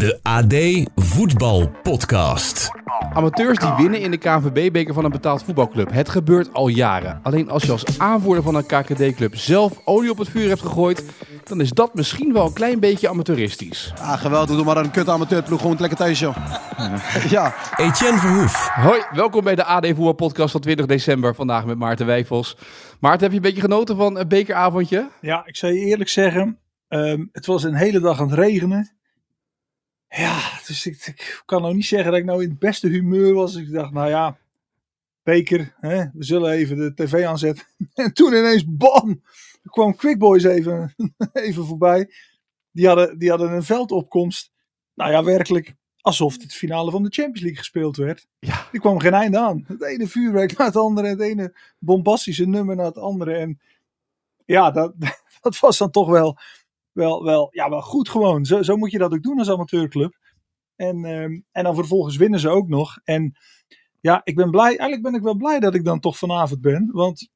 De AD Voetbal Podcast. Amateurs die winnen in de KNVB-beker van een betaald voetbalclub. Het gebeurt al jaren. Alleen als je als aanvoerder van een KKD-club zelf olie op het vuur hebt gegooid, dan is dat misschien wel een klein beetje amateuristisch. Ah, geweldig. Doe maar een kut amateurploeg. Gewoon lekker thuis, joh. ja. Etienne Verhoef. Hoi, welkom bij de AD Voetbal Podcast van 20 december. Vandaag met Maarten Wijfels. Maarten, heb je een beetje genoten van een bekeravondje? Ja, ik zou je eerlijk zeggen, ehm, het was een hele dag aan het regenen. Ja, dus ik, ik kan nou niet zeggen dat ik nou in het beste humeur was. Ik dacht, nou ja, beker, hè, we zullen even de tv aanzetten. En toen ineens, bam, kwam Quick Boys even, even voorbij. Die hadden, die hadden een veldopkomst. Nou ja, werkelijk alsof het finale van de Champions League gespeeld werd. Ja. Er kwam geen einde aan. Het ene vuurwerk na het andere, het ene bombastische nummer na het andere. En ja, dat, dat was dan toch wel, wel, wel, ja, wel goed gewoon. Zo, zo moet je dat ook doen als amateurclub. En, ehm, en dan vervolgens winnen ze ook nog. En ja, ik ben blij, eigenlijk ben ik wel blij dat ik dan toch vanavond ben. Want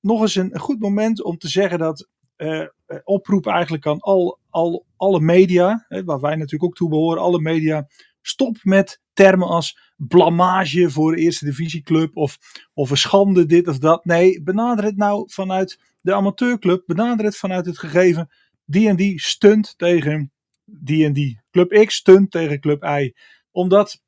nog eens een, goed moment om te zeggen dat eh, eh, oproep eigenlijk aan al, al, alle media, hè, waar wij natuurlijk ook toe behoren, alle media, stop met termen als blamage voor de eerste divisieclub of, of een schande dit of dat. Nee, benader het nou vanuit de amateurclub, benader het vanuit het gegeven die en die stunt tegen die en die. Club X stunt tegen Club Y. Omdat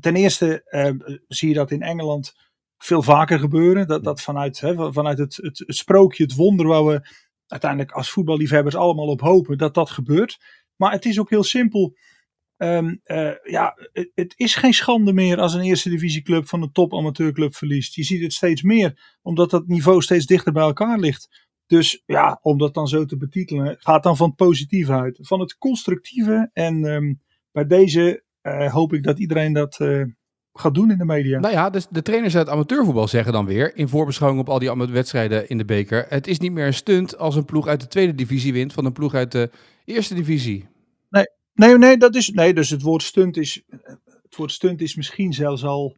ten eerste eh, zie je dat in Engeland veel vaker gebeuren. Dat, dat vanuit, hè, vanuit het, het, sprookje, het wonder waar we uiteindelijk als voetballiefhebbers allemaal op hopen dat dat gebeurt. Maar het is ook heel simpel. Ehm, eh, ja, het, het is geen schande meer als een eerste divisieclub van een top amateurclub verliest. Je ziet het steeds meer, omdat dat niveau steeds dichter bij elkaar ligt. Dus ja, om dat dan zo te betitelen, gaat dan van het positieve uit. Van het constructieve. En ehm, bij deze eh, hoop ik dat iedereen dat eh, gaat doen in de media. Nou ja, dus de trainers uit amateurvoetbal zeggen dan weer, in voorbeschouwing op al die wedstrijden in de beker, het is niet meer een stunt als een ploeg uit de tweede divisie wint van een ploeg uit de eerste divisie. Nee, nee, dat is, nee, dus het woord stunt is, het woord stunt is misschien zelfs al,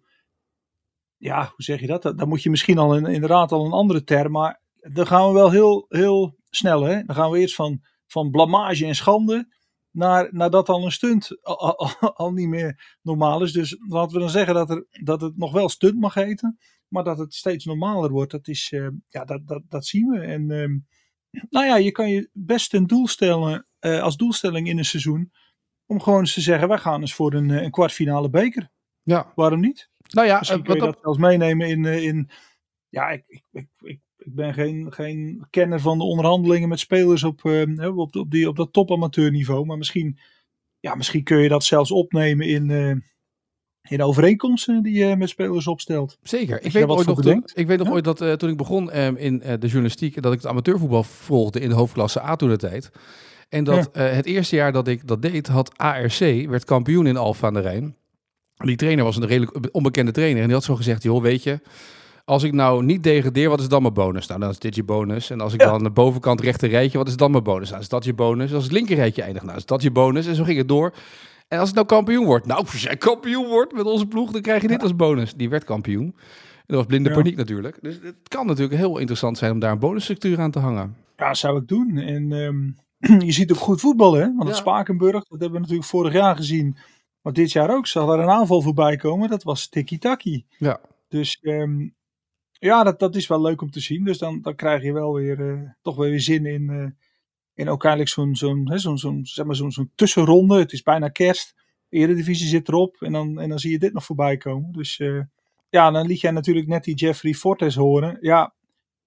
ja, hoe zeg je dat? Dan dan moet je misschien al een, inderdaad al een andere term, maar dan gaan we wel heel, heel snel, hè? Dan gaan we eerst van, van blamage en schande naar, naar dat al een stunt al, al, al niet meer normaal is. Dus laten we dan zeggen dat, er, dat het nog wel stunt mag heten, maar dat het steeds normaler wordt. Dat is, eh, ja, dat, dat, dat zien we. En ehm, nou ja, je kan je best een doel stellen, eh, als doelstelling in een seizoen, om gewoon eens te zeggen, wij gaan eens voor een, eh, een kwartfinale beker. Ja, Waarom niet? nou ja, Misschien kun je dat zelfs meenemen in, in ja, ik, ik, ik, ik, ben geen, geen kenner van de onderhandelingen met spelers op, eh, op, op, die, op dat topamateurniveau, maar misschien, ja, misschien kun je dat zelfs opnemen in, eh, in overeenkomsten die je met spelers opstelt. Zeker. Ik weet, ooit nog, toen, ik weet nog Ja. ooit dat eh, toen ik begon ehm, in de journalistiek, dat ik het amateurvoetbal volgde in de hoofdklasse A toen de tijd. En dat het eerste jaar dat ik dat deed, had ARC, werd kampioen in Alphen aan de Rijn. Die trainer was een redelijk onbekende trainer. En die had zo gezegd, joh, weet je, als ik nou niet degradeer, wat is dan mijn bonus? Nou, dan is dit je bonus. En als ik Ja. dan aan de bovenkant rechter rijtje, wat is dan mijn bonus? Nou, is dat je bonus? Als het linker rijtje eindigt, nou, is dat je bonus? En zo ging het door. En als het nou kampioen wordt, nou, als jij kampioen wordt met onze ploeg, dan krijg je dit als bonus. Die werd kampioen. En dat was blinde Ja. paniek natuurlijk. Dus het kan natuurlijk heel interessant zijn om daar een bonusstructuur aan te hangen. Ja, zou ik doen. En ehm, je ziet ook goed voetbal, hè? Want het. Spakenburg, dat hebben we natuurlijk vorig jaar gezien. Maar dit jaar ook zal er een aanval voorbij komen. Dat was tiki-taki. Ja. Dus ehm, ja, dat, dat is wel leuk om te zien. Dus dan, dan krijg je wel weer eh, toch weer zin in, eh, in ook eigenlijk zo'n zo'n zo'n zo'n zeg maar zo'n zo'n tussenronde. Het is bijna kerst. Eredivisie zit erop. En dan, en dan zie je dit nog voorbij komen. Dus eh, ja, dan liet jij natuurlijk net die Jeffrey Fortes horen. Ja,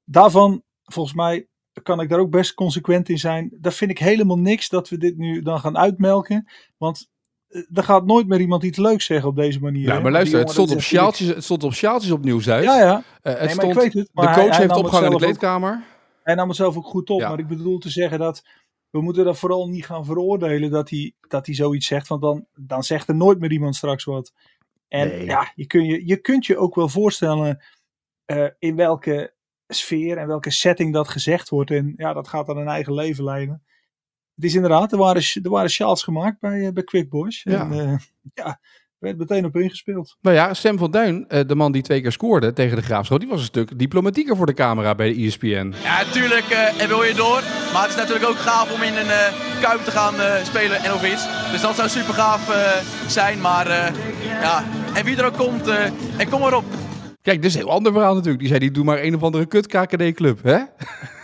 daarvan volgens mij kan ik daar ook best consequent in zijn. Daar vind ik helemaal niks dat we dit nu dan gaan uitmelken. Want er gaat nooit meer iemand iets leuks zeggen op deze manier. Ja, maar luister, het stond, op sjaaltjes, het stond op sjaaltjes op Nieuwsuit. Ja, ja. Eh, het Nee, stond, ik weet het. Maar de hij- coach hij heeft het opgehangen in de ook- kleedkamer. Hij nam het zelf ook goed op. Ja. Maar ik bedoel te zeggen dat we moeten dat vooral niet gaan veroordelen dat hij, dat hij zoiets zegt. Want dan, dan zegt er nooit meer iemand straks wat. En Nee. ja, je, kun je, je kunt je ook wel voorstellen eh, in welke sfeer en welke setting dat gezegd wordt. En ja, dat gaat dan een eigen leven leiden. Het is inderdaad, er waren, er waren sjaals gemaakt bij, eh, bij Quick Boys. Ja. En eh, ja, er werd meteen op ingespeeld. Nou ja, Sam van Duin, eh, de man die twee keer scoorde tegen de Graafschap, die was een stuk diplomatieker voor de camera bij de ESPN. Ja, tuurlijk. eh, en wil je door? Maar het is natuurlijk ook gaaf om in een uh, Kuip te gaan uh, spelen en of iets. Dus dat zou super gaaf uh, zijn. Maar ja, en wie er ook komt, en kom maar op. Kijk, dit is een heel ander verhaal natuurlijk. Die zei, die doe maar een of andere kut KKD-club, hè?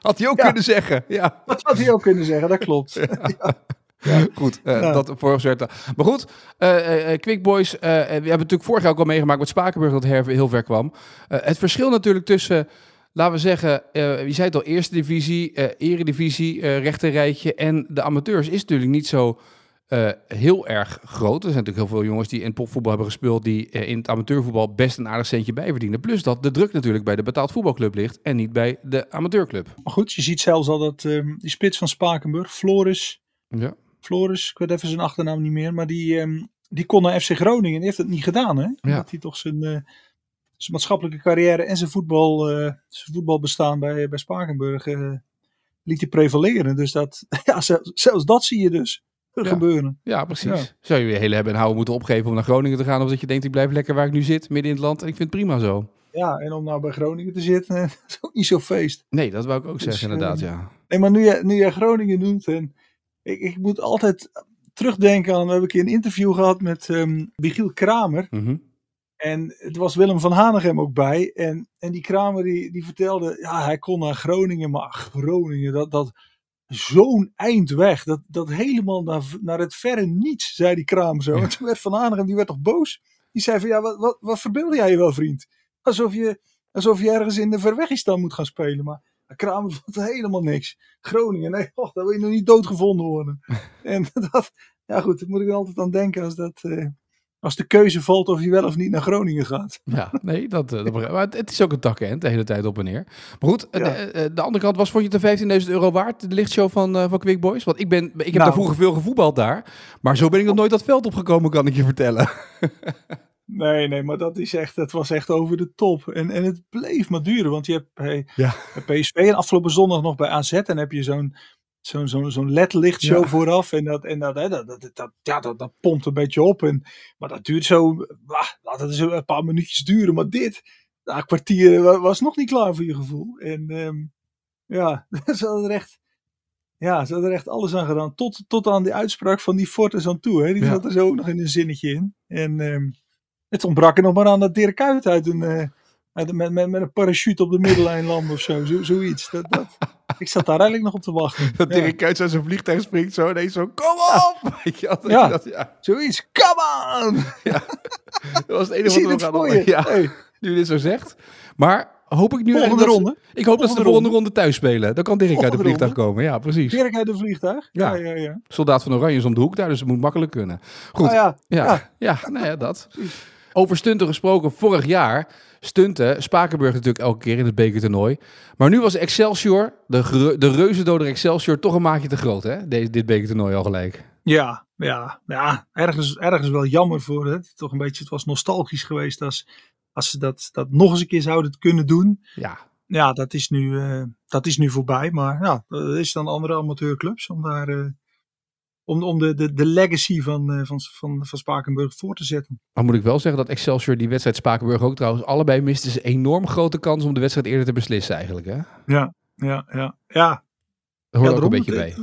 had hij ook kunnen zeggen. Ja. Dat had hij ook kunnen zeggen, dat klopt. ja. Ja. Goed, uh, ja. dat voor zwerte. Maar goed, uh, uh, Quick Boys, we hebben natuurlijk vorig jaar ook al meegemaakt met Spakenburg dat her, heel ver kwam. het verschil natuurlijk tussen, laten we zeggen, je zei het al, eerste divisie, eredivisie, rechterrijtje en de amateurs is natuurlijk niet zo heel erg groot. Er zijn natuurlijk heel veel jongens die in popvoetbal hebben gespeeld, die in het amateurvoetbal best een aardig centje bij verdienen. Plus dat de druk natuurlijk bij de betaald voetbalclub ligt en niet bij de amateurclub. Maar goed, je ziet zelfs al dat um, die spits van Spakenburg, Floris, ja. Floris, ik weet even zijn achternaam niet meer, maar die, um, die kon naar FC Groningen. Die heeft het niet gedaan, hè? Omdat ja. hij toch zijn, uh, zijn maatschappelijke carrière en zijn, voetbal, zijn voetbalbestaan bij, bij Spakenburg liet hij prevaleren. Dus dat, ja, zelfs, zelfs dat zie je dus ja. gebeuren. Ja, precies. Ja. Zou je je hele hebben en houden moeten opgeven om naar Groningen te gaan? Of dat je denkt, ik blijf lekker waar ik nu zit, midden in het land. En ik vind het prima zo. Ja, en om nou bij Groningen te zitten, dat is ook niet zo feest. Nee, dat wou ik ook dus, zeggen, inderdaad, ja. Nee, maar nu jij, nu jij Groningen noemt en ik, ik moet altijd terugdenken aan, we hebben een keer een interview gehad met um, Michiel Kramer. Mm -hmm. En het was Willem van Hanegem ook bij. En, en die Kramer die, die vertelde, ja hij kon naar Groningen, maar Groningen, dat, dat zo'n eind weg. Dat, dat helemaal naar, naar het verre niets, zei die Kramer zo. En toen werd Van Hanegem, die werd toch boos? Die zei van, ja wat, wat, wat verbeelde jij je wel vriend? Alsof je, alsof je ergens in de Verwegistan moet gaan spelen. Maar Kramer vond helemaal niks. Groningen, nee, och, daar wil je nog niet doodgevonden worden. en dat, ja goed, daar moet ik altijd aan denken als dat... Uh, als de keuze valt of je wel of niet naar Groningen gaat. Ja, nee, dat, dat maar het is ook een takken de hele tijd op en neer. Maar goed, ja. de, de, andere kant was, vond je de 15.000 euro waard, de lichtshow van, uh, van Quick Boys? Want ik, ben, ik heb nou, daar vroeger veel gevoetbald daar, maar zo ben ik nog nooit dat veld opgekomen, kan ik je vertellen. Nee, nee, maar dat is echt, het was echt over de top. En, en het bleef maar duren, want je hebt hey, ja. PSV en afgelopen zondag nog bij AZ en heb je zo'n zo'n zo'n zo'n LED-lichtshow ja. vooraf. En, dat, en dat, hè, dat, dat, dat, ja, dat, dat pompt een beetje op. En, maar dat duurt zo, laat het zo een paar minuutjes duren. Maar dit, na een kwartier was nog niet klaar voor je gevoel. En um, ja, ze hadden er echt... Ja, ze hadden er echt alles aan gedaan. Tot, tot aan die uitspraak van die Fortes aan toe. Hè. Die ja. zat er zo ook nog in een zinnetje in. En um, het ontbrak er nog maar aan dat Dirk Kuyt uit een, uh, uit een, met, met, met een parachute op de middellijn land of zo. zo zoiets. Dat, dat, ik zat daar eigenlijk nog op te wachten. Dat ja. Dirk Kuyt uit zijn vliegtuig springt zo ineens zo, kom op! Weet je, dat, ja. Dat, ja. zoiets. Come on! Ja. Dat was het enige wat we nog hadden. Ja, hey. nu je dit zo zegt. Maar hoop ik nu volgende ronde. Ik hoop dat ze de volgende ronde thuis spelen. Dan kan Dirk uit de vliegtuig ronde. komen. Ja, precies. Dirk uit de vliegtuig? Ja. Ja, ja, ja. Soldaat van Oranje is om de hoek daar, dus het moet makkelijk kunnen. Goed. Oh, ja. Ja. Ja. ja, nou ja, dat. Over stunten gesproken, vorig jaar stunten Spakenburg natuurlijk elke keer in het bekertoernooi. Maar nu was Excelsior, de, de reuzendoder Excelsior, toch een maatje te groot, hè? Deze, dit bekertoernooi al gelijk. Ja, ja, ja ergens, ergens wel jammer voor het. Toch een beetje, het was nostalgisch geweest als, als ze dat, dat nog eens een keer zouden kunnen doen. Ja. Ja, dat is nu, uh, dat is nu voorbij. Maar ja, dat is dan andere amateurclubs om daar... Uh, om, om de, de, de legacy van, uh, van, van, van Spakenburg voor te zetten. Maar moet ik wel zeggen dat Excelsior die wedstrijd Spakenburg ook trouwens allebei miste ze enorm grote kans om de wedstrijd eerder te beslissen eigenlijk. Hè? Ja, ja, ja. ja. Dat hoort ja, ook een beetje bij.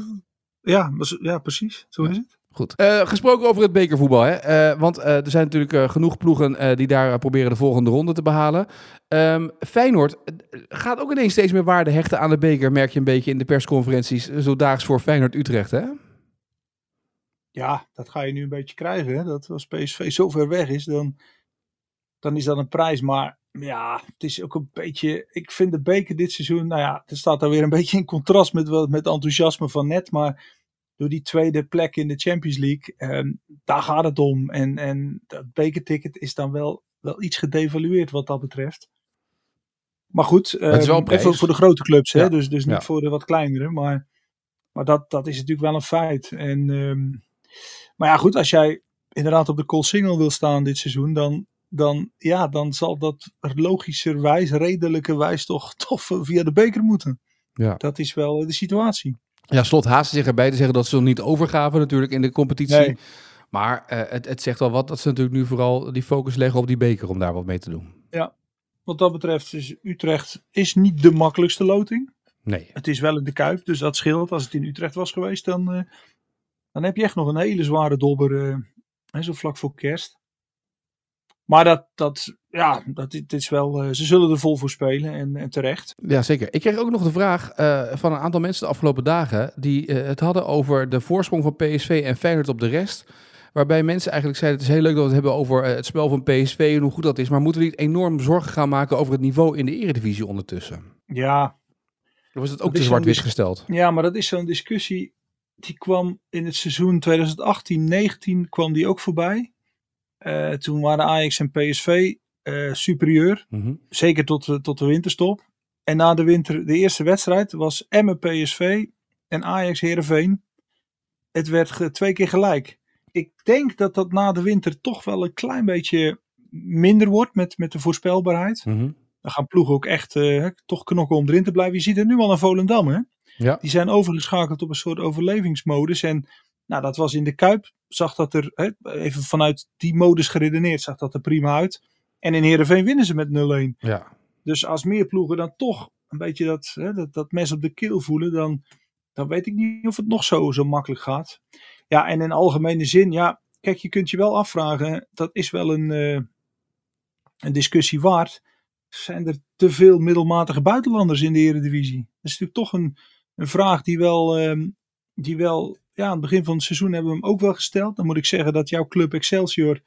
Ja, ja, precies. Zo is het. Goed. Uh, gesproken over het bekervoetbal. Hè? Uh, want uh, er zijn natuurlijk genoeg ploegen die daar proberen de volgende ronde te behalen. Um, Feyenoord gaat ook ineens steeds meer waarde hechten aan de beker. Merk je een beetje in de persconferenties. Zo daags voor Feyenoord-Utrecht, hè? Ja, dat ga je nu een beetje krijgen. Hè? Dat als PSV zo ver weg is, dan, dan is dat een prijs. Maar ja, het is ook een beetje. Ik vind de beker dit seizoen. Nou ja, het staat daar weer een beetje in contrast met, met het enthousiasme van net. Maar door die tweede plek in de Champions League, eh, daar gaat het om. En, en dat bekerticket is dan wel, wel iets gedevalueerd wat dat betreft. Maar goed, het is wel even voor de grote clubs, ja. hè? dus, dus niet Ja. voor de wat kleinere. Maar, maar dat, dat is natuurlijk wel een feit. En, ehm, maar ja, goed, als jij inderdaad op de call wil staan dit seizoen, dan, dan, ja, dan zal dat logischerwijs, redelijkerwijs toch, toch via de beker moeten. Ja. Dat is wel de situatie. Ja, Slot haast zich erbij te zeggen dat ze nog niet overgaven natuurlijk in de competitie. Nee. Maar eh, het, het zegt wel wat dat ze natuurlijk nu vooral die focus leggen op die beker om daar wat mee te doen. Wat dat betreft is Utrecht is niet de makkelijkste loting. Nee. Het is wel in de Kuip, dus dat scheelt. Als het in Utrecht was geweest, dan, eh, dan heb je echt nog een hele zware dobber. eh, hè, zo vlak voor kerst. Maar dat, dat, ja, dat dit is wel, eh, ze zullen er vol voor spelen en, en terecht. Ja, zeker. Ik kreeg ook nog de vraag eh, van een aantal mensen de afgelopen dagen die het hadden over de voorsprong van PSV en Feyenoord op de rest. Waarbij mensen eigenlijk zeiden, het is heel leuk dat we het hebben over het spel van PSV en hoe goed dat is. Maar moeten we niet enorm zorgen gaan maken over het niveau in de eredivisie ondertussen? Ja, Of is het Dat ook te zwart-wit gesteld? ja, maar dat is zo'n discussie. Die kwam in het seizoen 2018-19 kwam die ook voorbij. Eh, toen waren Ajax en PSV eh, superieur. Mhm. Zeker tot, de- tot de winterstop. En na de winter, de eerste wedstrijd was Emmen PSV en Ajax Heerenveen. Het werd twee keer gelijk. Ik denk dat dat na de winter toch wel een klein beetje minder wordt met, met de voorspelbaarheid. Mhm. Dan gaan ploegen ook echt eh, toch knokken om erin te blijven. Je ziet het nu al aan Volendam. Hè? Ja. Die zijn overgeschakeld op een soort overlevingsmodus. En nou, dat was in de Kuip. Zag dat er, hè, even vanuit die modus geredeneerd, zag dat er prima uit. En in Heerenveen winnen ze met 0-1. Ja. Dus als meer ploegen dan toch een beetje dat, hè, dat, dat mes op de keel voelen, dan, dan weet ik niet of het nog zo, zo makkelijk gaat. Ja, en in algemene zin, ja, kijk, je kunt je wel afvragen, dat is wel een, eh, een discussie waard. Zijn er te veel middelmatige buitenlanders in de Eredivisie? Dat is natuurlijk toch een, een vraag die wel, ehm, die wel, ja, aan het begin van het seizoen hebben we hem ook wel gesteld. Dan moet ik zeggen dat jouw club Excelsior,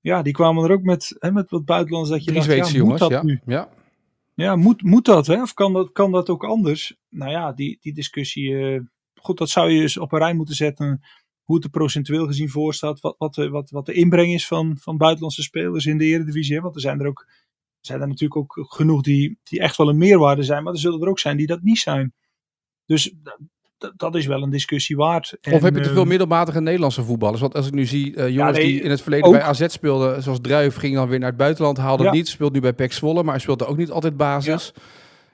ja, die kwamen er ook met, hè, met wat buitenlanders dat je Drie dacht, Zweedse ja, moet jongens, dat ja. nu? ja. Ja, moet, moet dat, hè? Of kan dat, kan dat ook anders? Nou ja, die, die discussie. eh, goed, dat zou je dus op een rij moeten zetten. Hoe het er procentueel gezien voor staat. Wat, wat, de- wat, wat de inbreng is van, van buitenlandse spelers in de Eredivisie. Hè? Want er zijn er ook. Zijn er natuurlijk ook genoeg die, die echt wel een meerwaarde zijn. Maar er zullen er ook zijn die dat niet zijn. Dus d- dat is wel een discussie waard. Of heb je te veel ehm, middelmatige Nederlandse voetballers? Want als ik nu zie eh, jongens nee, die in het verleden ook. bij AZ speelden, zoals Druif, ging dan weer naar het buitenland, haalde Ja. het niet, speelt nu bij PEC Zwolle, maar hij speelt er ook niet altijd basis.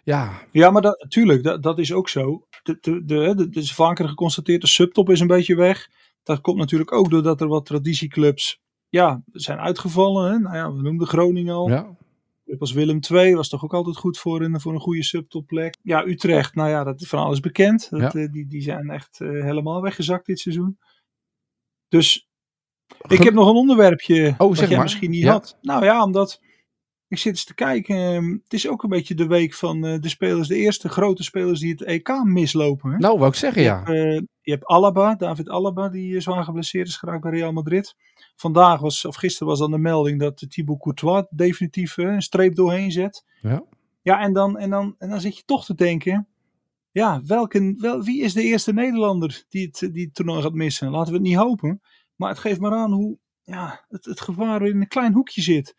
Ja, Ja, maar dat, tuurlijk, dat, dat is ook zo. De, de, de, de, is vaker geconstateerd, de subtop is een beetje weg. Dat komt natuurlijk ook doordat er wat traditieclubs ja, zijn uitgevallen. Hè? Nou ja, we noemden Groningen al. ja. Als Willem II was toch ook altijd goed voor een, voor een goede subtopplek. Ja, Utrecht, nou ja, dat is van alles bekend. Dat, Ja. eh, die, die zijn echt eh, helemaal weggezakt dit seizoen. Dus ik heb nog een onderwerpje Oh, zeg jij maar. misschien niet Ja. had. Nou ja, omdat ik zit eens te kijken. ehm, het is ook een beetje de week van eh, de spelers, de eerste grote spelers die het EK mislopen. Hè? Nou, wou ik zeggen, ja. Eh, je hebt Alaba, David Alaba, die eh, zwaar geblesseerd is geraakt bij Real Madrid. Vandaag was, of gisteren was dan de melding dat Thibaut Courtois definitief een streep doorheen zet. Ja. Ja, en dan, en, dan, en dan zit je toch te denken. Ja, welke, wel, wie is de eerste Nederlander die het, die het toernooi gaat missen? Laten we het niet hopen. Maar het geeft maar aan hoe ja, het, het gevaar in een klein hoekje zit.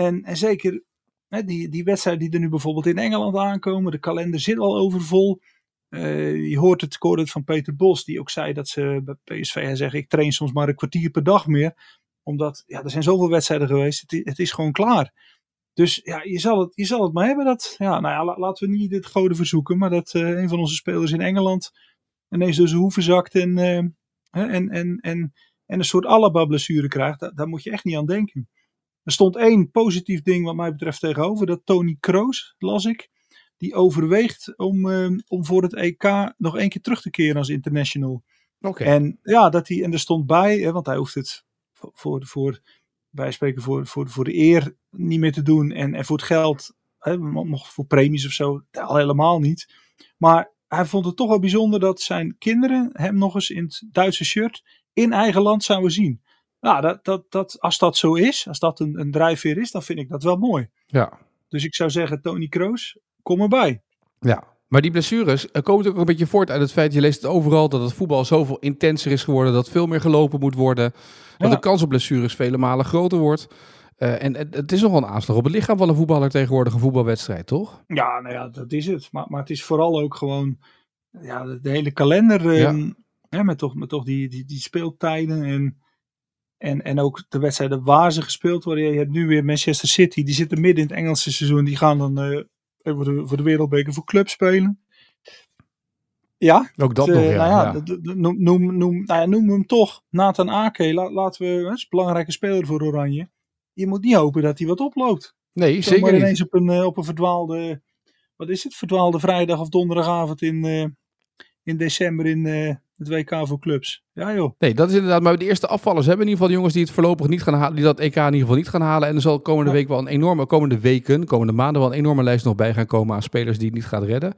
En, en zeker hè, die, die wedstrijden die er nu bijvoorbeeld in Engeland aankomen. De kalender zit al overvol. Eh, je hoort het, ik van Peter Bos, die ook zei dat ze bij PSV zegt: Ik train soms maar een kwartier per dag meer. Omdat ja, er zijn zoveel wedstrijden geweest. Het, is gewoon klaar. Dus ja, je zal het, je zal het maar hebben. Dat, ja, nou ja, la- laten we niet dit goden verzoeken. Maar dat eh, een van onze spelers in Engeland ineens door zijn hoeven zakt en, eh, en, en, en, en een soort Alaba-blessure krijgt. Daar, daar moet je echt niet aan denken. Er stond één positief ding wat mij betreft tegenover. Dat Tony Kroos, las ik. Die overweegt om, eh, om voor het EK nog één keer terug te keren als international. Oké. En ja, dat hij, en er stond bij, hè, want hij hoeft het voor, voor, voor wij spreken voor, voor, voor de eer niet meer te doen. En, en voor het geld, hè, nog voor premies of zo, al helemaal niet. Maar hij vond het toch wel bijzonder dat zijn kinderen hem nog eens in het Duitse shirt in eigen land zouden zien. Nou, dat, dat, dat, als dat zo is, als dat een, een drijfveer is, dan vind ik dat wel mooi. Ja. Dus ik zou zeggen, Tony Kroos, kom erbij. Ja, maar die blessures eh, komen ook een beetje voort uit het feit, je leest het overal, dat het voetbal zoveel intenser is geworden, dat veel meer gelopen moet worden, dat Ja. de kans op blessures vele malen groter wordt. Eh, en het, is nogal een aanslag op het lichaam van een voetballer tegenwoordig, een voetbalwedstrijd, toch? Ja, nou ja, dat is het. Maar, maar het is vooral ook gewoon ja, de, hele kalender. Ja. ehm, hè, met toch, met toch die, die, die speeltijden en, en, en ook de wedstrijden waar ze gespeeld worden. Je hebt nu weer Manchester City, die zitten midden in het Engelse seizoen. Die gaan dan eh, voor, de, voor de wereldbeker voor club spelen. Ja, Ook dat het, nog, eh, ja. nou ja, Noem, noem, noem, nou ja, noem hem toch Nathan Ake. La, laten we, dat is een belangrijke speler voor Oranje. Je moet niet hopen dat hij wat oploopt. Nee, Zomaar zeker niet. ineens op een, eh, op een verdwaalde, wat is het, verdwaalde vrijdag of donderdagavond in, eh, in december in eh, het WK voor clubs. Ja joh. Nee, dat is inderdaad. Maar de eerste afvallers hebben in ieder geval de jongens die het voorlopig niet gaan halen, die dat EK in ieder geval niet gaan halen. En er zal komende Ja. week wel een enorme, komende weken, komende maanden wel een enorme lijst nog bij gaan komen aan spelers die het niet gaan redden.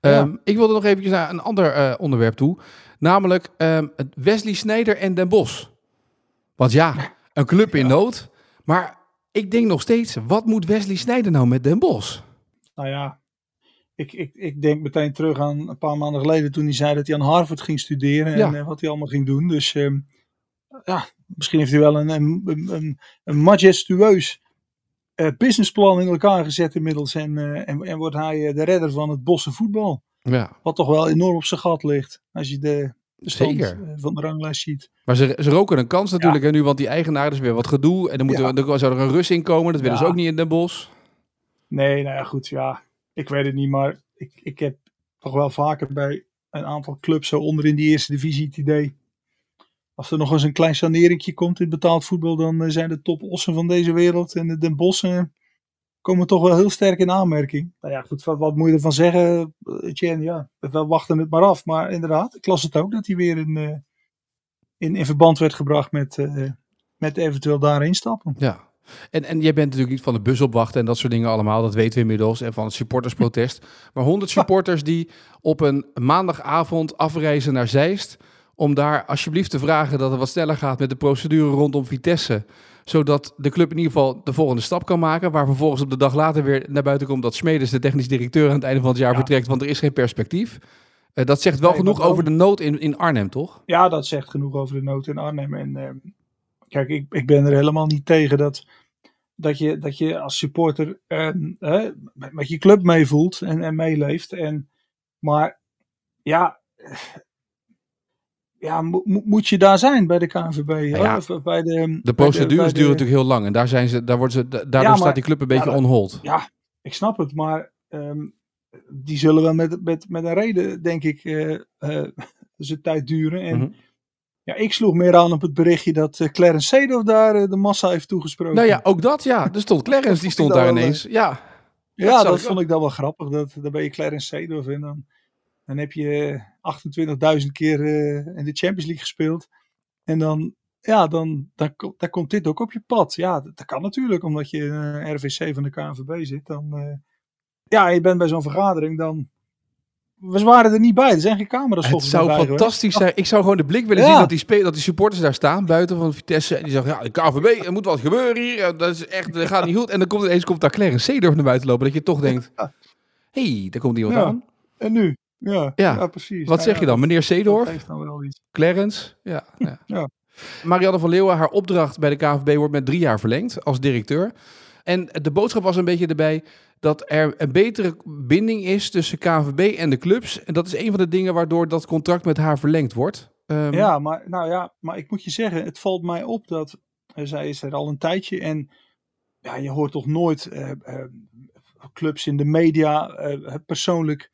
Ja. Ehm, ik wilde nog eventjes naar een ander eh, onderwerp toe. Namelijk het Wesley Sneijder en Den Bos. Want ja, een club in nood. Maar ik denk nog steeds, wat moet Wesley Sneijder nou met Den Bos? Nou ja, ik, ik, ik denk meteen terug aan een paar maanden geleden toen hij zei dat hij aan Harvard ging studeren en eh, wat hij allemaal ging doen. Dus ehm, ja, misschien heeft hij wel een, een, een, majestueus eh, businessplan in elkaar gezet inmiddels. En, eh, en, en wordt hij de redder van het bosse voetbal. Ja, Wat toch wel enorm op zijn gat ligt. Als je de, de stand Zeker. van de ranglijst ziet. maar ze, ze roken een kans natuurlijk hè, nu, want die eigenaar is weer wat gedoe. En dan, moeten Ja. we, dan zou er een Rus in komen, dat willen ze ook niet in Den Bos. Nee, nou ja, goed. Ja, ik weet het niet. Maar ik, ik heb toch wel vaker bij een aantal clubs zo onder in die eerste divisie het idee. Als er nog eens een klein saneringje komt in betaald voetbal, dan eh, zijn de topossen van deze wereld en de Den Bossen komen toch wel heel sterk in aanmerking. Nou ja, goed, wat, moet je ervan zeggen, eh? Ja, we wachten het maar af. Maar inderdaad, ik las het ook dat hij weer in, eh, in, in verband werd gebracht met, eh, met eventueel daarin stappen. Ja. En, en jij bent natuurlijk niet van de bus opwachten en dat soort dingen allemaal. Dat weten we inmiddels. En van het supportersprotest. Maar 100 supporters die op een maandagavond afreizen naar Zeist. Om daar alsjeblieft te vragen dat het wat sneller gaat met de procedure rondom Vitesse. Zodat de club in ieder geval de volgende stap kan maken. Waar vervolgens op de dag later weer naar buiten komt dat Smedes, de technisch directeur, aan het einde van het jaar Ja. vertrekt. Want er is geen perspectief. Eh, dat zegt wel Nee, genoeg over de nood in, in Arnhem, toch? Ja, dat zegt genoeg over de nood in Arnhem. En ehm, kijk, ik, ik ben er helemaal niet tegen dat, dat, je, dat je als supporter ehm, met, met je club meevoelt en, en meeleeft. En, maar ja, ja mo- mo- moet je daar zijn bij de KNVB? hè? ja, Of bij de, De procedures de- duren natuurlijk heel lang. En daar zijn ze, daar worden ze, da- daardoor Ja, maar- staat die club een beetje ja, dat- on hold. Ja, ik snap het, maar ehm, die zullen wel met, met, met een reden, denk ik, eh eh, zijn tijd duren. En Mhm. Ja, ik sloeg meer aan op het berichtje dat eh, Clarence Seedorf daar eh, de massa heeft toegesproken. Nou ja, ook dat, ja. Er stond Clarence, die stond daar wel, ineens. Ja, ja, dat vond ik dan wel grappig. Dat, dan ben je Clarence Seedorf en dan, dan heb je 28.000 keer eh, in de Champions League gespeeld. En dan, ja, dan, dan, ko- dan komt dit ook op je pad. Ja, dat, dat kan natuurlijk, omdat je in RVC van de KNVB zit. Dan, ja, je bent bij zo'n vergadering, dan... We waren er niet bij, er zijn geen camera's het zou fantastisch zijn. Ik zou gewoon de blik willen Ja. zien dat die, spe- dat die supporters daar staan, buiten van Vitesse. En die zeggen, ja, de KVB, er moet wat gebeuren hier. Ja, Dat is echt, dat gaat niet goed. En dan komt ineens komt daar Clarence Seedorf naar buiten lopen. Dat je toch denkt, hé, hey, daar komt iemand Ja. aan. En nu? Ja, Ja. ja. precies. Wat Nou zeg ja, je dan? Meneer Dat Seedorf? heeft dan wel iets. Clarence? Ja. ja. Ja. Marianne van Leeuwen, haar opdracht bij de KNVB wordt met drie jaar verlengd als directeur. En de boodschap was een beetje erbij dat er een betere binding is tussen KNVB en de clubs. En dat is een van de dingen waardoor dat contract met haar verlengd wordt. Ehm, Ja, maar, nou ja, maar ik moet je zeggen, het valt mij op dat eh, zij is er al een tijdje en ja, je hoort toch nooit eh, eh, clubs in de media persoonlijk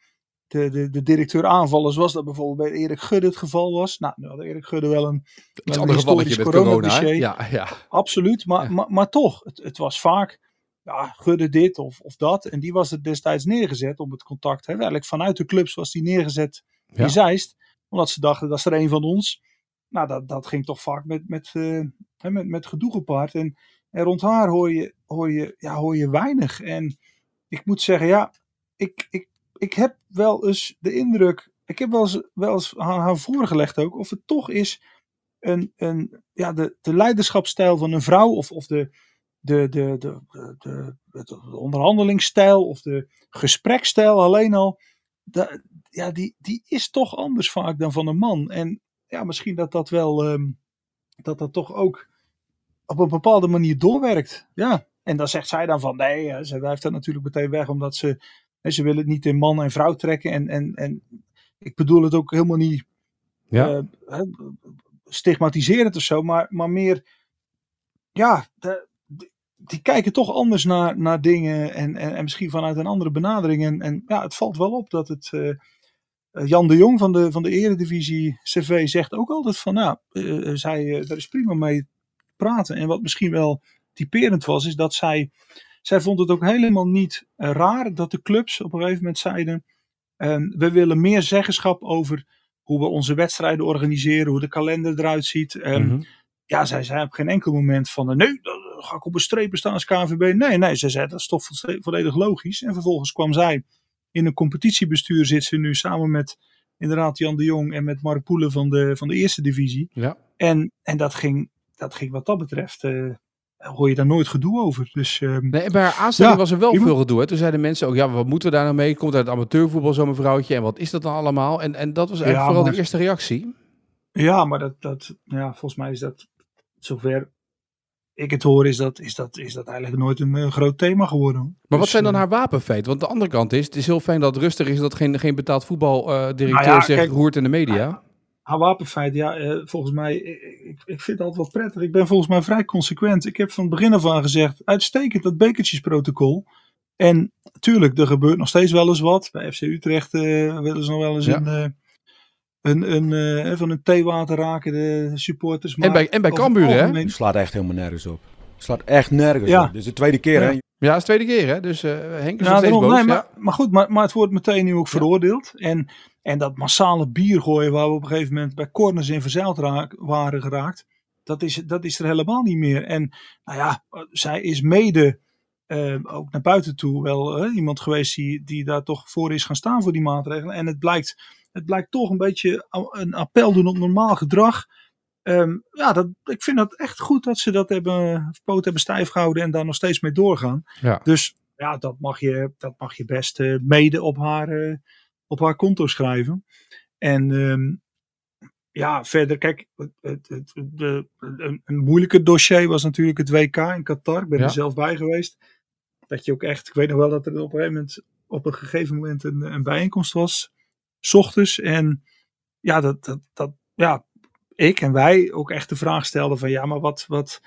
de, de, de directeur aanvallen, zoals dat bijvoorbeeld bij Erik Gudde het geval was. Nou, nu had Erik Gudde wel een, Iets een historisch corona. coronadossier. Ja, ja. Absoluut, maar, Ja. maar, maar toch, het, het was vaak, ja, Gudde dit of, of dat. En die was er destijds neergezet op het contact. Hè. Eigenlijk vanuit de clubs was die neergezet Ja. in Zeist. Omdat ze dachten, dat is er een van ons. Nou, dat, dat ging toch vaak met, met, eh, hè, met, met gedoe gepaard. En, en rond haar hoor je, hoor, je, ja, hoor je weinig. En ik moet zeggen, ja, ik, ik, ik heb wel eens de indruk, ik heb wel eens, wel eens aan haar voorgelegd ook, of het toch is een, een, ja, de, de leiderschapsstijl van een vrouw, of, of de, de, de, de, de, de, de onderhandelingsstijl, of de gesprekstijl alleen al, da- ja, die, die is toch anders vaak dan van een man. En ja, misschien dat dat wel, ehm, dat dat toch ook op een bepaalde manier doorwerkt. Ja, en dan zegt zij dan van, nee, eh, ze blijft dat natuurlijk meteen weg, omdat ze, hè, ze wil het niet in man en vrouw trekken. En, en, en ik bedoel het ook helemaal niet Ja. eh, stigmatiserend of zo, maar, maar meer, ja, de- die, kijken toch anders naar, naar dingen en, en, en misschien vanuit een andere benadering. En, en ja, het valt wel op dat het, eh, eh, Jan de Jong van de, van de Eredivisie CV zegt ook altijd van, nou, eh, zij, daar is prima mee praten. En wat misschien wel typerend was, is dat zij zij vond het ook helemaal niet raar dat de clubs op een gegeven moment zeiden: eh, we willen meer zeggenschap over hoe we onze wedstrijden organiseren, hoe de kalender eruit ziet. Eh, Mhm. Ja, zij zei op geen enkel moment van: nee, dan ga ik op een strepen staan als KNVB. Nee, nee, zij zei dat is toch vo- volledig logisch. En vervolgens kwam zij in een competitiebestuur, zit ze nu samen met inderdaad Jan de Jong en met Mark Poelen van de, van de eerste divisie. Ja. En, en dat, ging, dat ging wat dat betreft, eh, hoor je daar nooit gedoe over. Dus ehm, Nee, bij haar aanstelling Ja, was er wel iemand- veel gedoe. Hè? Toen zeiden mensen ook, ja, wat moeten we daar nou mee? Komt uit het amateurvoetbal zo'n mevrouwtje? En wat is dat dan allemaal? En, en dat was eigenlijk Ja, vooral maar- de eerste reactie. ja, maar dat, dat, ja, volgens mij is dat, zover ik het hoor, is dat, is dat, is dat eigenlijk nooit een groot thema geworden. Maar wat Dus, zijn dan eh, haar wapenfeiten? Want de andere kant is, het is heel fijn dat het rustig is, dat geen, geen betaald voetbaldirecteur Nou ja, zegt, kijk- roert in de media. Haar wapenfeit, ja, eh, volgens mij, ik, ik, vind het altijd wel prettig. Ik ben volgens mij vrij consequent. Ik heb van het begin af aan gezegd, uitstekend dat bekertjesprotocol. En tuurlijk, er gebeurt nog steeds wel eens wat. Bij FC Utrecht eh, willen ze nog wel eens Ja. een, eh, een, een, eh, van een theewater raken, de supporters. En bij, en bij Cambuur, hè? Het slaat echt helemaal nergens op. Het slaat echt nergens Ja. op. Dit is de tweede keer, Ja. hè? Ja, het is de tweede keer, hè? Dus eh Henk is nog Ja, steeds daarom, boos. nee, ja. maar, maar goed, maar, maar het wordt meteen nu ook veroordeeld. En, en dat massale bier gooien waar we op een gegeven moment bij corners in verzeild raak, waren geraakt. Dat is, dat is er helemaal niet meer. En nou ja, zij is mede eh, ook naar buiten toe wel iemand geweest die, die daar toch voor is gaan staan voor die maatregelen. En het blijkt, het blijkt toch een beetje een appel doen op normaal gedrag. Ehm, ja, dat, ik vind dat echt goed dat ze dat hebben, poot hebben stijf gehouden en daar nog steeds mee doorgaan. Ja. Dus ja, dat mag je, dat mag je best eh, mede op haar, eh, op haar konto schrijven. En ehm, ja, verder, kijk, het, het, het- de, een, een moeilijke dossier was natuurlijk het WK in Qatar. Ik ben Ja. er zelf bij geweest. Dat je ook echt, ik weet nog wel dat er op een gegeven moment, op een gegeven moment een, een bijeenkomst was, s ochtends. En ja, dat, dat, dat, ja, ik en wij ook echt de vraag stelden van, ja, maar wat, wat,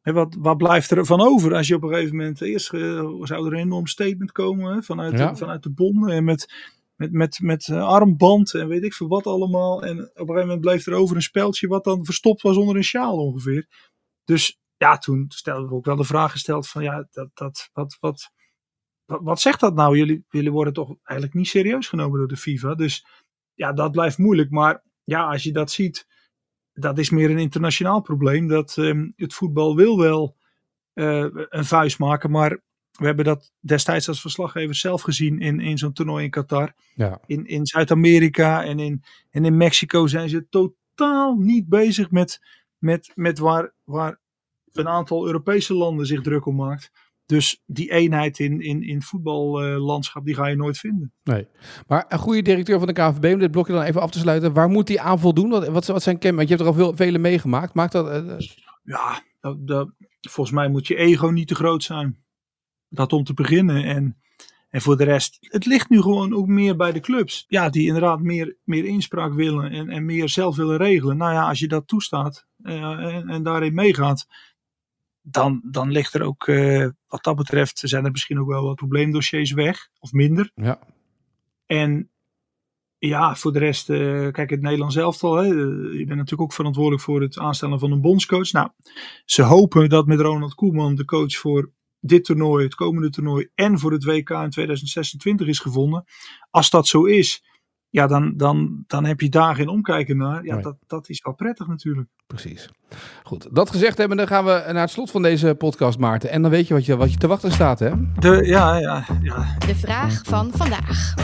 hè, wat, wat blijft er van over als je op een gegeven moment, eerst eh, zou er een enorm statement komen hè, vanuit, Ja. de, vanuit de bonden en met, met, met, met eh, armband en weet ik veel wat allemaal. En op een gegeven moment bleef er over een speldje wat dan verstopt was onder een sjaal ongeveer. Dus ja, toen stelden we ook wel de vraag gesteld van ja, dat, dat, wat, wat, wat, zegt dat nou? Jullie, jullie worden toch eigenlijk niet serieus genomen door de FIFA. Dus ja, dat blijft moeilijk. Maar ja, als je dat ziet, dat is meer een internationaal probleem. Dat ehm, het voetbal wil wel eh, een vuist maken, maar we hebben dat destijds als verslaggever zelf gezien in, in zo'n toernooi in Qatar. Ja. In, in Zuid-Amerika en in, en in Mexico zijn ze totaal niet bezig met, met, met waar, waar een aantal Europese landen zich druk om maakt. Dus die eenheid in, in, in voetballandschap, die ga je nooit vinden. Nee. Maar een goede directeur van de KNVB, om dit blokje dan even af te sluiten. Waar moet die aan voldoen? Wat, wat, wat zijn kenmerken? Je hebt er al veel, vele meegemaakt. Maakt dat... eh, eh, Ja, dat, dat- volgens mij moet je ego niet te groot zijn. Dat om te beginnen. En, en voor de rest, het ligt nu gewoon ook meer bij de clubs. Ja, die inderdaad meer, meer inspraak willen en, en meer zelf willen regelen. Nou ja, als je dat toestaat eh, en, en daarin meegaat, dan, dan ligt er ook, eh, wat dat betreft, zijn er misschien ook wel wat probleemdossiers weg. Of minder. ja. En ja, voor de rest, eh, kijk, het Nederlands elftal. Hè, eh, je bent natuurlijk ook verantwoordelijk voor het aanstellen van een bondscoach. Nou, ze hopen dat met Ronald Koeman de coach voor dit toernooi, het komende toernooi en voor het WK in 2026 is gevonden. Als dat zo is, ja, dan, dan, dan heb je daar geen omkijken naar. Ja, Nee. dat, dat is wel prettig natuurlijk. Precies. Goed, dat gezegd hebben, dan gaan we naar het slot van deze podcast, Maarten. En dan weet je wat je, wat je te wachten staat, hè? De, ja, ja, ja. De vraag van vandaag.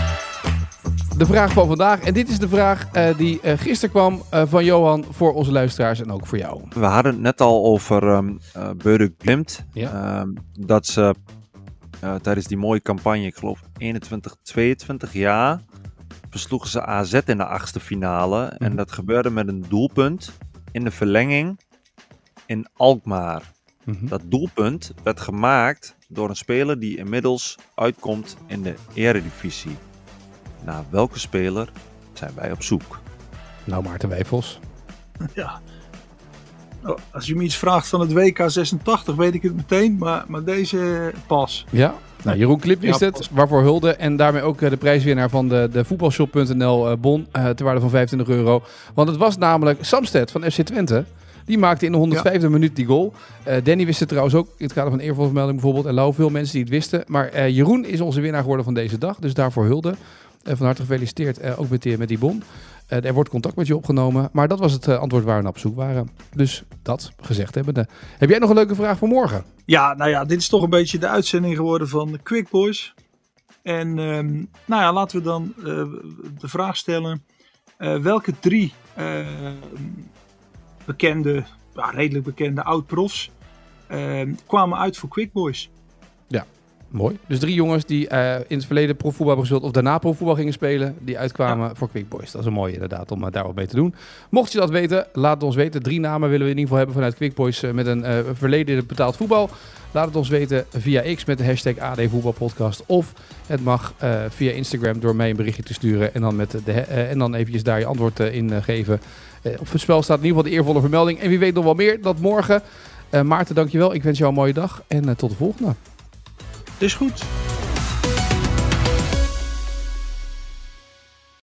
De vraag van vandaag. En dit is de vraag eh, die eh, gisteren kwam eh, van Johan voor onze luisteraars en ook voor jou. We hadden het net al over ehm eh Beurder Glimt. Ja. Ehm, dat ze eh, tijdens die mooie campagne, ik geloof 21, 22 jaar, versloegen ze AZ in de achtste finale. En Mhm. dat gebeurde met een doelpunt in de verlenging in Alkmaar. Mhm. Dat doelpunt werd gemaakt door een speler die inmiddels uitkomt in de eredivisie. Naar welke speler zijn wij op zoek? Nou, Maarten Wijfels. ja. Oh, als je me iets vraagt van het WK 86, weet ik het meteen. Maar, maar deze pas. Ja. Nou, Jeroen Klip is het, waarvoor hulde. En daarmee ook eh, de prijswinnaar van de, de voetbalshop.nl eh, bon eh ter waarde van 25 euro. Want het was namelijk Samsted van FC Twente. Die maakte in de 105e minuut die goal. Danny wist het trouwens ook in het kader van eervolle vermelding bijvoorbeeld. En Lau, veel mensen die het wisten. Maar Jeroen is onze winnaar geworden van deze dag. Dus daarvoor hulde. Eh, van harte gefeliciteerd ook met die, met die bon. Eh, er wordt contact met je opgenomen. Maar dat was het eh, antwoord waar we naar op zoek waren. Dus dat gezegd hebbende. Heb jij nog een leuke vraag voor morgen? Ja, nou ja, dit is toch een beetje de uitzending geworden van Quick Boys. En ehm, nou ja, laten we dan eh, de vraag stellen. welke drie bekende, ja, redelijk bekende oud-profs kwamen uit voor Quick Boys? Mooi. Dus drie jongens die eh, in het verleden profvoetbal hebben gespeeld of daarna profvoetbal gingen spelen, die uitkwamen voor Quick Boys. Dat is een mooie inderdaad om uh, daar wat mee te doen. Mocht je dat weten, laat het ons weten. Drie namen willen we in ieder geval hebben vanuit Quick Boys uh, met een verleden in betaald voetbal. Laat het ons weten via X met de hashtag AD Voetbalpodcast. Of het mag via Instagram door mij een berichtje te sturen en dan, met de, en dan eventjes daar je antwoord in geven. op het spel staat in ieder geval de eervolle vermelding. En wie weet nog wel meer, dat morgen. Maarten, dankjewel. Ik wens jou een mooie dag en tot de volgende. Dus goed.